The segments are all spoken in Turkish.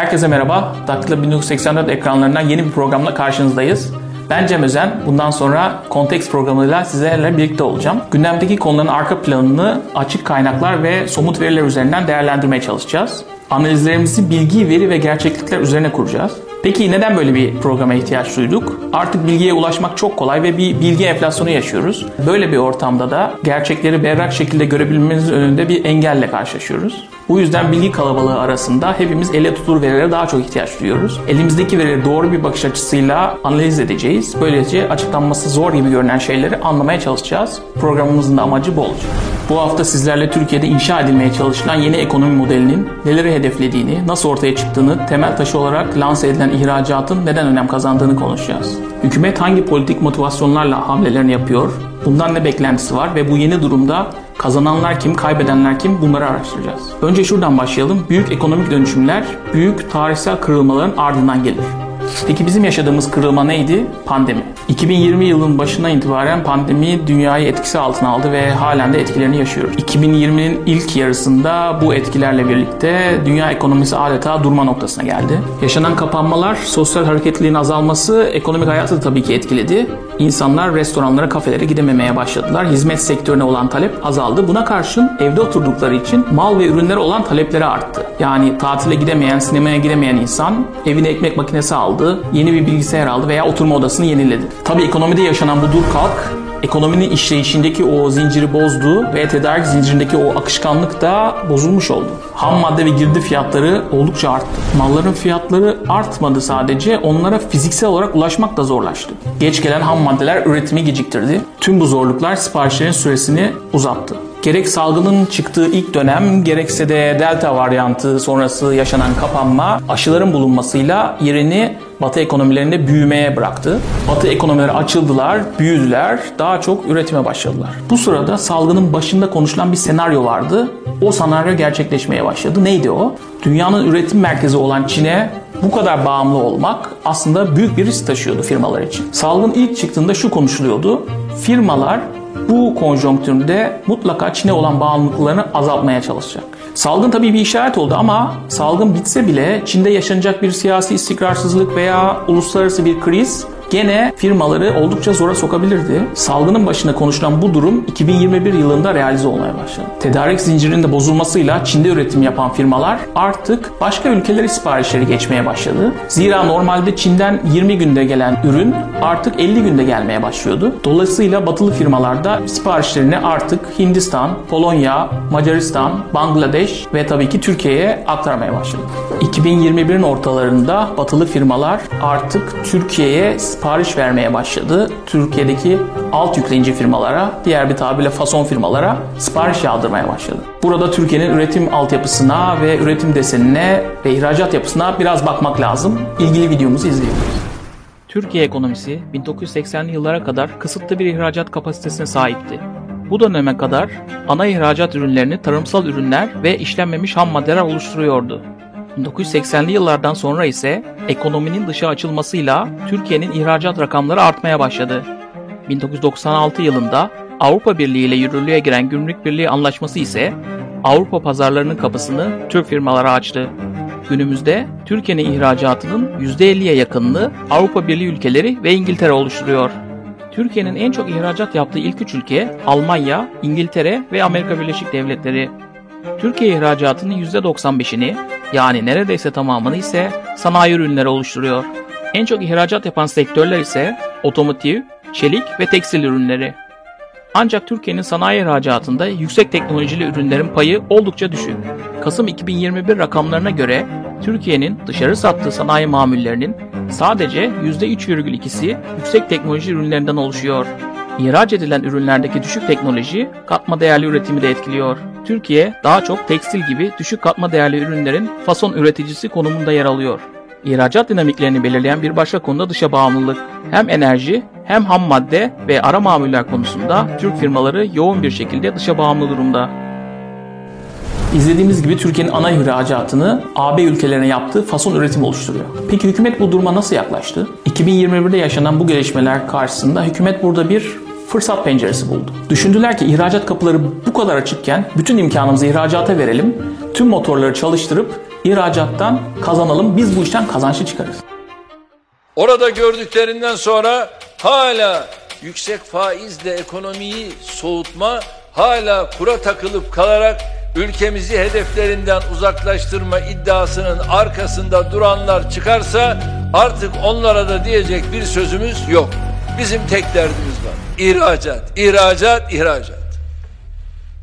Herkese merhaba. Daktilo 1984 ekranlarından yeni bir programla karşınızdayız. Ben Cem Özen. Bundan sonra Konteks programıyla sizlerle birlikte olacağım. Gündemdeki konuların arka planını açık kaynaklar ve somut veriler üzerinden değerlendirmeye çalışacağız. Analizlerimizi bilgi, veri ve gerçeklikler üzerine kuracağız. Peki neden böyle bir programa ihtiyaç duyduk? Artık bilgiye ulaşmak çok kolay ve bir bilgi enflasyonu yaşıyoruz. Böyle bir ortamda da gerçekleri berrak şekilde görebilmemizin önünde bir engelle karşılaşıyoruz. Bu yüzden bilgi kalabalığı arasında hepimiz elle tutulur verilere daha çok ihtiyaç duyuyoruz. Elimizdeki verileri doğru bir bakış açısıyla analiz edeceğiz. Böylece açıklanması zor gibi görünen şeyleri anlamaya çalışacağız. Programımızın da amacı bu olacak. Bu hafta sizlerle Türkiye'de inşa edilmeye çalışılan yeni ekonomi modelinin neleri hedeflediğini, nasıl ortaya çıktığını, temel taşı olarak lanse edilen ihracatın neden önem kazandığını konuşacağız. Hükümet hangi politik motivasyonlarla hamlelerini yapıyor, bundan ne beklentisi var ve bu yeni durumda kazananlar kim, kaybedenler kim bunları araştıracağız. Önce şuradan başlayalım. Büyük ekonomik dönüşümler, büyük tarihsel kırılmaların ardından gelir. Peki bizim yaşadığımız kırılma neydi? Pandemi. 2020 yılının başına itibaren pandemi dünyayı etkisi altına aldı ve halen de etkilerini yaşıyoruz. 2020'nin ilk yarısında bu etkilerle birlikte dünya ekonomisi adeta durma noktasına geldi. Yaşanan kapanmalar, sosyal hareketliliğin azalması ekonomik hayatı da tabii ki etkiledi. İnsanlar restoranlara, kafelere gidememeye başladılar. Hizmet sektörüne olan talep azaldı. Buna karşın evde oturdukları için mal ve ürünlere olan talepleri arttı. Yani tatile gidemeyen, sinemaya gidemeyen insan evine ekmek makinesi aldı, yeni bir bilgisayar aldı veya oturma odasını yeniledi. Tabii ekonomide yaşanan bu dur kalk ekonominin işleyişindeki o zinciri bozdu ve tedarik zincirindeki o akışkanlık da bozulmuş oldu. Ham madde ve girdi fiyatları oldukça arttı. Malların fiyatları artmadı sadece, onlara fiziksel olarak ulaşmak da zorlaştı. Geç gelen ham maddeler üretimi geciktirdi. Tüm bu zorluklar siparişlerin süresini uzattı. Gerek salgının çıktığı ilk dönem gerekse de delta varyantı sonrası yaşanan kapanma aşıların bulunmasıyla yerini Batı ekonomilerinde büyümeye bıraktı. Batı ekonomileri açıldılar, büyüdüler, daha çok üretime başladılar. Bu sırada salgının başında konuşulan bir senaryo vardı. O senaryo gerçekleşmeye başladı. Neydi o? Dünyanın üretim merkezi olan Çin'e bu kadar bağımlı olmak aslında büyük bir risk taşıyordu firmalar için. Salgın ilk çıktığında şu konuşuluyordu. Firmalar bu konjonktürde mutlaka Çin'e olan bağımlılıklarını azaltmaya çalışacak. Salgın tabii bir işaret oldu ama salgın bitse bile Çin'de yaşanacak bir siyasi istikrarsızlık veya uluslararası bir kriz gene firmaları oldukça zora sokabilirdi. Salgının başında konuşulan bu durum 2021 yılında realize olmaya başladı. Tedarik zincirinin de bozulmasıyla Çin'de üretim yapan firmalar artık başka ülkelere siparişleri geçmeye başladı. Zira normalde Çin'den 20 günde gelen ürün artık 50 günde gelmeye başlıyordu. Dolayısıyla batılı firmalar da siparişlerini artık Hindistan, Polonya, Macaristan, Bangladeş ve tabii ki Türkiye'ye aktarmaya başladı. 2021'in ortalarında batılı firmalar artık Türkiye'ye sipariş vermeye başladı. Türkiye'deki alt yükleyici firmalara, diğer bir tabirle fason firmalara sipariş yağdırmaya başladı. Burada Türkiye'nin üretim altyapısına ve üretim desenine ve ihracat yapısına biraz bakmak lazım. İlgili videomuzu izleyebiliriz. Türkiye ekonomisi 1980'li yıllara kadar kısıtlı bir ihracat kapasitesine sahipti. Bu döneme kadar ana ihracat ürünlerini tarımsal ürünler ve işlenmemiş ham maddeler oluşturuyordu. 1980'li yıllardan sonra ise ekonominin dışa açılmasıyla Türkiye'nin ihracat rakamları artmaya başladı. 1996 yılında Avrupa Birliği ile yürürlüğe giren Gümrük Birliği Anlaşması ise Avrupa pazarlarının kapısını Türk firmalara açtı. Günümüzde Türkiye'nin ihracatının %50'ye yakınını Avrupa Birliği ülkeleri ve İngiltere oluşturuyor. Türkiye'nin en çok ihracat yaptığı ilk üç ülke Almanya, İngiltere ve Amerika Birleşik Devletleri. Türkiye ihracatının %95'ini yani neredeyse tamamını ise sanayi ürünleri oluşturuyor. En çok ihracat yapan sektörler ise otomotiv, çelik ve tekstil ürünleri. Ancak Türkiye'nin sanayi ihracatında yüksek teknolojili ürünlerin payı oldukça düşük. Kasım 2021 rakamlarına göre Türkiye'nin dışarı sattığı sanayi mamullerinin sadece %3,2'si yüksek teknoloji ürünlerinden oluşuyor. İhraç edilen ürünlerdeki düşük teknoloji katma değerli üretimi de etkiliyor. Türkiye daha çok tekstil gibi düşük katma değerli ürünlerin fason üreticisi konumunda yer alıyor. İhracat dinamiklerini belirleyen bir başka konu da dışa bağımlılık. Hem enerji hem ham madde ve ara mamuller konusunda Türk firmaları yoğun bir şekilde dışa bağımlı durumda. İzlediğimiz gibi Türkiye'nin ana ihracatını AB ülkelerine yaptığı fason üretim oluşturuyor. Peki hükümet bu duruma nasıl yaklaştı? 2021'de yaşanan bu gelişmeler karşısında hükümet burada bir fırsat penceresi buldu. Düşündüler ki ihracat kapıları bu kadar açıkken bütün imkanımızı ihracata verelim, tüm motorları çalıştırıp ihracattan kazanalım. Biz bu işten kazançlı çıkarız. Orada gördüklerinden sonra hala yüksek faizle ekonomiyi soğutma, hala kura takılıp kalarak ülkemizi hedeflerinden uzaklaştırma iddiasının arkasında duranlar çıkarsa artık onlara da diyecek bir sözümüz yok. Bizim tek derdimiz var. İhracat, ihracat, ihracat.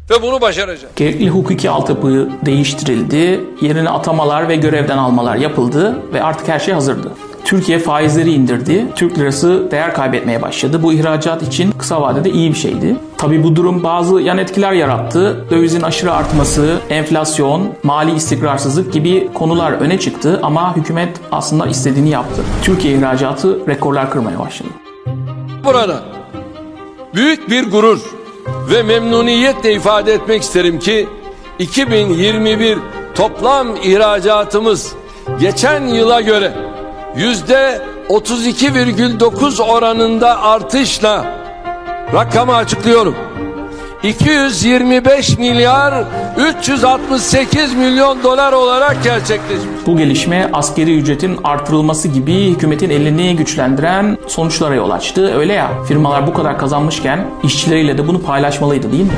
Ve bunu başaracak. Gerekli hukuki altyapı değiştirildi, yerine atamalar ve görevden almalar yapıldı ve artık her şey hazırdı. Türkiye faizleri indirdi. Türk lirası değer kaybetmeye başladı. Bu ihracat için kısa vadede iyi bir şeydi. Tabi bu durum bazı yan etkiler yarattı. Dövizin aşırı artması, enflasyon, mali istikrarsızlık gibi konular öne çıktı ama hükümet aslında istediğini yaptı. Türkiye ihracatı rekorlar kırmaya başladı. Burada büyük bir gurur ve memnuniyetle ifade etmek isterim ki 2021 toplam ihracatımız geçen yıla göre yüzde 32,9 oranında artışla rakamı açıklıyorum. 225 milyar 368 milyon dolar olarak gerçekleşmiş. Bu gelişme askeri ücretin artırılması gibi hükümetin elini güçlendiren sonuçlara yol açtı. Öyle ya firmalar bu kadar kazanmışken işçileriyle de bunu paylaşmalıydı değil mi?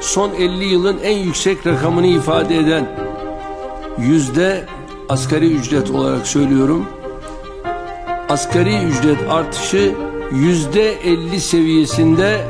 Son 50 yılın en yüksek rakamını ifade eden yüzde asgari ücret olarak söylüyorum. Asgari ücret artışı yüzde 50 seviyesinde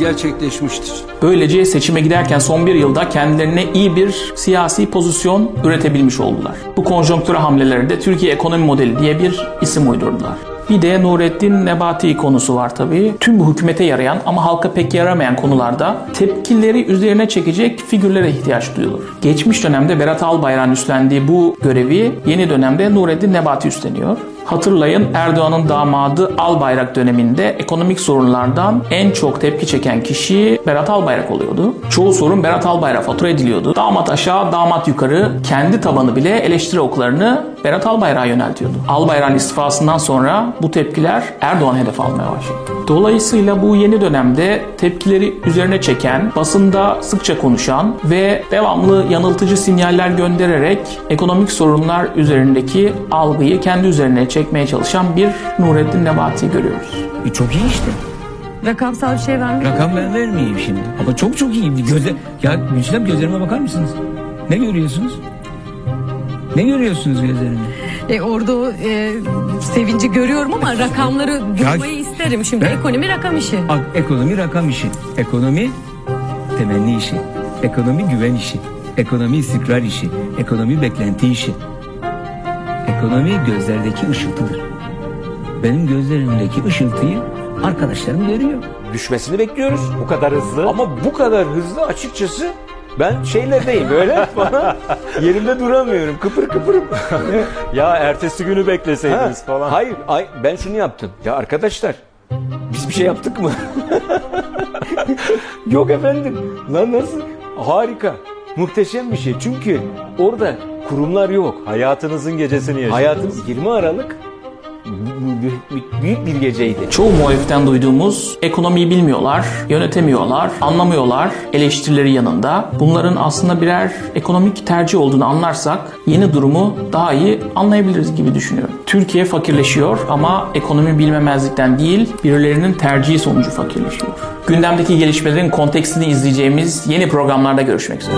gerçekleşmiştir. Böylece seçime giderken son bir yılda kendilerine iyi bir siyasi pozisyon üretebilmiş oldular. Bu konjonktüre hamleleri de Türkiye ekonomi modeli diye bir isim uydurdular. Bir de Nurettin Nebati konusu var tabii. Tüm bu hükümete yarayan ama halka pek yaramayan konularda tepkileri üzerine çekecek figürlere ihtiyaç duyulur. Geçmiş dönemde Berat Albayrak'ın üstlendiği bu görevi yeni dönemde Nurettin Nebati üstleniyor. Hatırlayın Erdoğan'ın damadı Albayrak döneminde ekonomik sorunlardan en çok tepki çeken kişi Berat Albayrak oluyordu. Çoğu sorun Berat Albayrak fatura ediliyordu. Damat aşağı, damat yukarı kendi tabanı bile eleştiri oklarını Berat Albayrak'a yöneltiyordu. Albayrak'ın istifasından sonra bu tepkiler Erdoğan hedef almaya başladı. Dolayısıyla bu yeni dönemde tepkileri üzerine çeken, basında sıkça konuşan ve devamlı yanıltıcı sinyaller göndererek ekonomik sorunlar üzerindeki algıyı kendi üzerine çekmeye çalışan bir Nurettin Nebati görüyoruz. E çok iyi işte. Rakamsal bir şey vermiş. Rakam ben vermeyeyim şimdi. Ama çok çok iyi. Gözle... Ya Gülçin gözlerime bakar mısınız? Ne görüyorsunuz? Ne görüyorsunuz gözlerimde? E, orada o e, sevinci görüyorum ama rakamları duymayı isterim. Şimdi Ben- ekonomi rakam işi. Ak- Ekonomi rakam işi. Ekonomi temenni işi. Ekonomi güven işi. Ekonomi istikrar işi. Ekonomi beklenti işi. Ekonomi gözlerdeki ışıltıdır. Benim gözlerimdeki ışıltıyı arkadaşlarım görüyor. düşmesini bekliyoruz bu kadar hızlı. Ama bu kadar hızlı açıkçası ben şeylerdeyim böyle bana yerimde duramıyorum. Kıpır kıpırım. Ya ertesi günü Ha, bekleseydiniz falan. Hayır ay, ben şunu yaptım. Ya arkadaşlar biz bir şey yaptık mı? Yok efendim. Lan nasıl? Harika. Muhteşem bir şey. Çünkü orada kurumlar yok. Hayatınızın gecesini yaşadınız. Hayatımız 20 Aralık büyük- bir geceydi. Çoğu muhaliften duyduğumuz ekonomiyi bilmiyorlar, yönetemiyorlar, anlamıyorlar eleştirileri yanında. Bunların aslında birer ekonomik tercih olduğunu anlarsak yeni durumu daha iyi anlayabiliriz gibi düşünüyorum. Türkiye fakirleşiyor ama ekonomi bilmemezlikten değil birilerinin tercihi sonucu fakirleşiyor. Gündemdeki gelişmelerin kontekstini izleyeceğimiz yeni programlarda görüşmek üzere.